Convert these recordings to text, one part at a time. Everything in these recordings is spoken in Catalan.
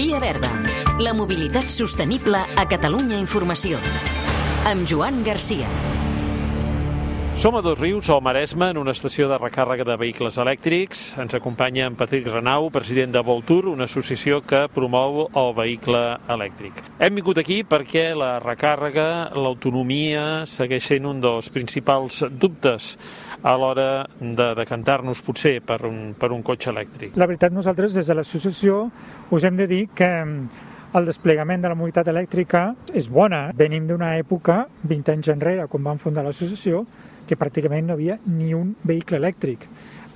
Via Verda, la mobilitat sostenible a Catalunya Informació. Amb Joan Garcia. Som a Dos Rius, al Maresme, en una estació de recàrrega de vehicles elèctrics. Ens acompanya en Patrick Renau, president de Voltur, una associació que promou el vehicle elèctric. Hem vingut aquí perquè la recàrrega, l'autonomia, segueix sent un dels principals dubtes a l'hora de decantar-nos potser per un, per un cotxe elèctric. La veritat, nosaltres des de l'associació us hem de dir que el desplegament de la mobilitat elèctrica és bona. Venim d'una època, 20 anys enrere, quan vam fundar l'associació, que pràcticament no havia ni un vehicle elèctric.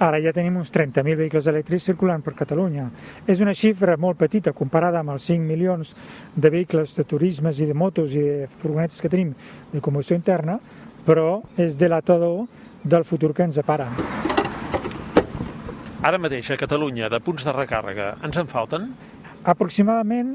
Ara ja tenim uns 30.000 vehicles elèctrics circulant per Catalunya. És una xifra molt petita comparada amb els 5 milions de vehicles de turismes i de motos i de furgonetes que tenim de combustió interna, però és delatador del futur que ens depara. Ara mateix a Catalunya, de punts de recàrrega, ens en falten? Aproximadament,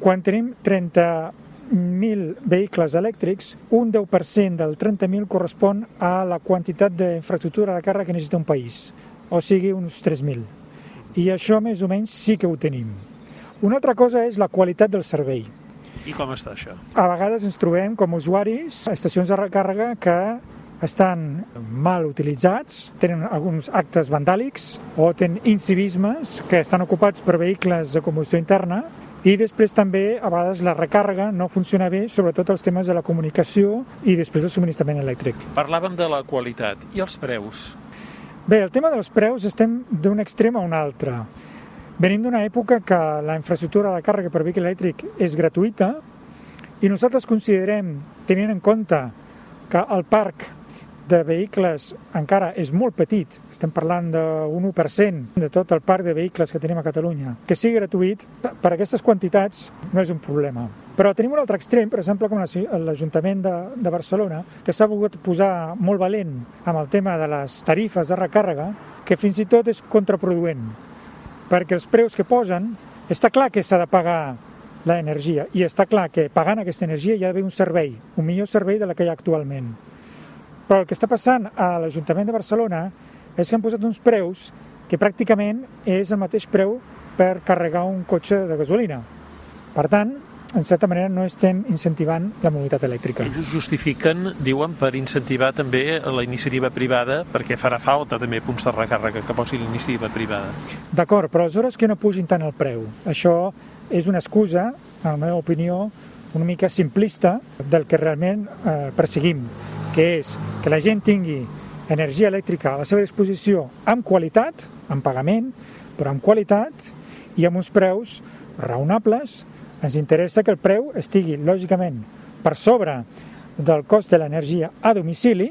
quan tenim 30.000 vehicles elèctrics, un 10% del 30.000 correspon a la quantitat d'infraestructura de càrrega que necessita un país, o sigui, uns 3.000. I això més o menys sí que ho tenim. Una altra cosa és la qualitat del servei. I com està això? A vegades ens trobem com a usuaris a estacions de recàrrega que estan mal utilitzats, tenen alguns actes vandàlics o tenen incivismes que estan ocupats per vehicles de combustió interna i després també a vegades la recàrrega no funciona bé, sobretot els temes de la comunicació i després del subministrament elèctric. Parlàvem de la qualitat i els preus. Bé, el tema dels preus estem d'un extrem a un altre. Venim d'una època que la infraestructura de càrrega per vehicle elèctric és gratuïta i nosaltres considerem, tenint en compte que el parc de vehicles encara és molt petit, estem parlant d'un 1% de tot el parc de vehicles que tenim a Catalunya, que sigui gratuït, per aquestes quantitats no és un problema. Però tenim un altre extrem, per exemple, com l'Ajuntament de, de Barcelona, que s'ha volgut posar molt valent amb el tema de les tarifes de recàrrega, que fins i tot és contraproduent, perquè els preus que posen, està clar que s'ha de pagar l'energia, i està clar que pagant aquesta energia hi ha d'haver un servei, un millor servei de la que hi ha actualment. Però el que està passant a l'Ajuntament de Barcelona és que han posat uns preus que pràcticament és el mateix preu per carregar un cotxe de gasolina. Per tant, en certa manera no estem incentivant la mobilitat elèctrica. Ells justifiquen, diuen, per incentivar també la iniciativa privada, perquè farà falta també punts de recàrrega que posi l'iniciativa privada. D'acord, però aleshores que no pugin tant el preu. Això és una excusa, en la meva opinió, una mica simplista del que realment eh, perseguim, que és que la gent tingui energia elèctrica a la seva disposició amb qualitat, amb pagament, però amb qualitat i amb uns preus raonables. Ens interessa que el preu estigui, lògicament, per sobre del cost de l'energia a domicili,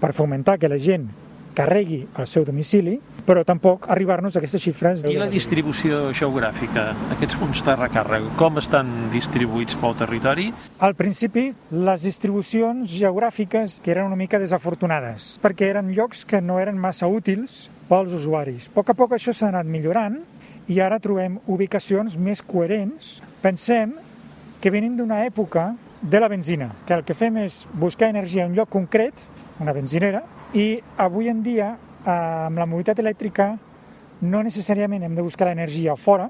per fomentar que la gent carregui al seu domicili, però tampoc arribar-nos a aquestes xifres. I la distribució geogràfica, aquests punts de recàrrega, com estan distribuïts pel territori? Al principi, les distribucions geogràfiques que eren una mica desafortunades, perquè eren llocs que no eren massa útils pels usuaris. A poc a poc això s'ha anat millorant i ara trobem ubicacions més coherents. Pensem que venim d'una època de la benzina, que el que fem és buscar energia en un lloc concret, una benzinera, i avui en dia amb la mobilitat elèctrica no necessàriament hem de buscar l'energia fora,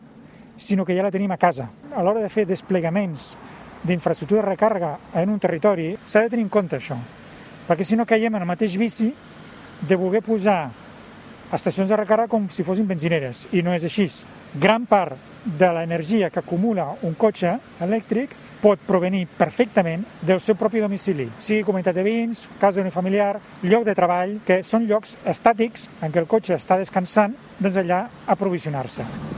sinó que ja la tenim a casa. A l'hora de fer desplegaments d'infraestructura de recàrrega en un territori, s'ha de tenir en compte això, perquè si no caiem en el mateix vici de voler posar estacions de recàrrega com si fossin benzineres, i no és així. Gran part de l'energia que acumula un cotxe elèctric pot provenir perfectament del seu propi domicili, sigui comunitat de veïns, casa unifamiliar, lloc de treball, que són llocs estàtics en què el cotxe està descansant, doncs allà aprovisionar-se.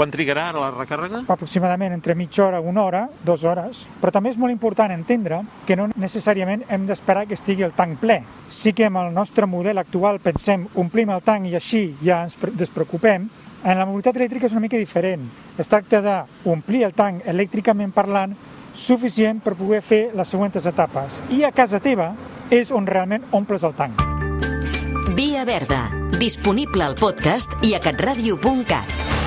Quan trigarà ara la recàrrega? Aproximadament entre mitja hora, una hora, dues hores. Però també és molt important entendre que no necessàriament hem d'esperar que estigui el tanc ple. Sí que amb el nostre model actual pensem omplim el tanc i així ja ens despreocupem, en la mobilitat elèctrica és una mica diferent. Es tracta d'omplir el tanc elèctricament parlant suficient per poder fer les següents etapes. I a casa teva és on realment omples el tanc. Via Verda, disponible al podcast i a catradio.cat.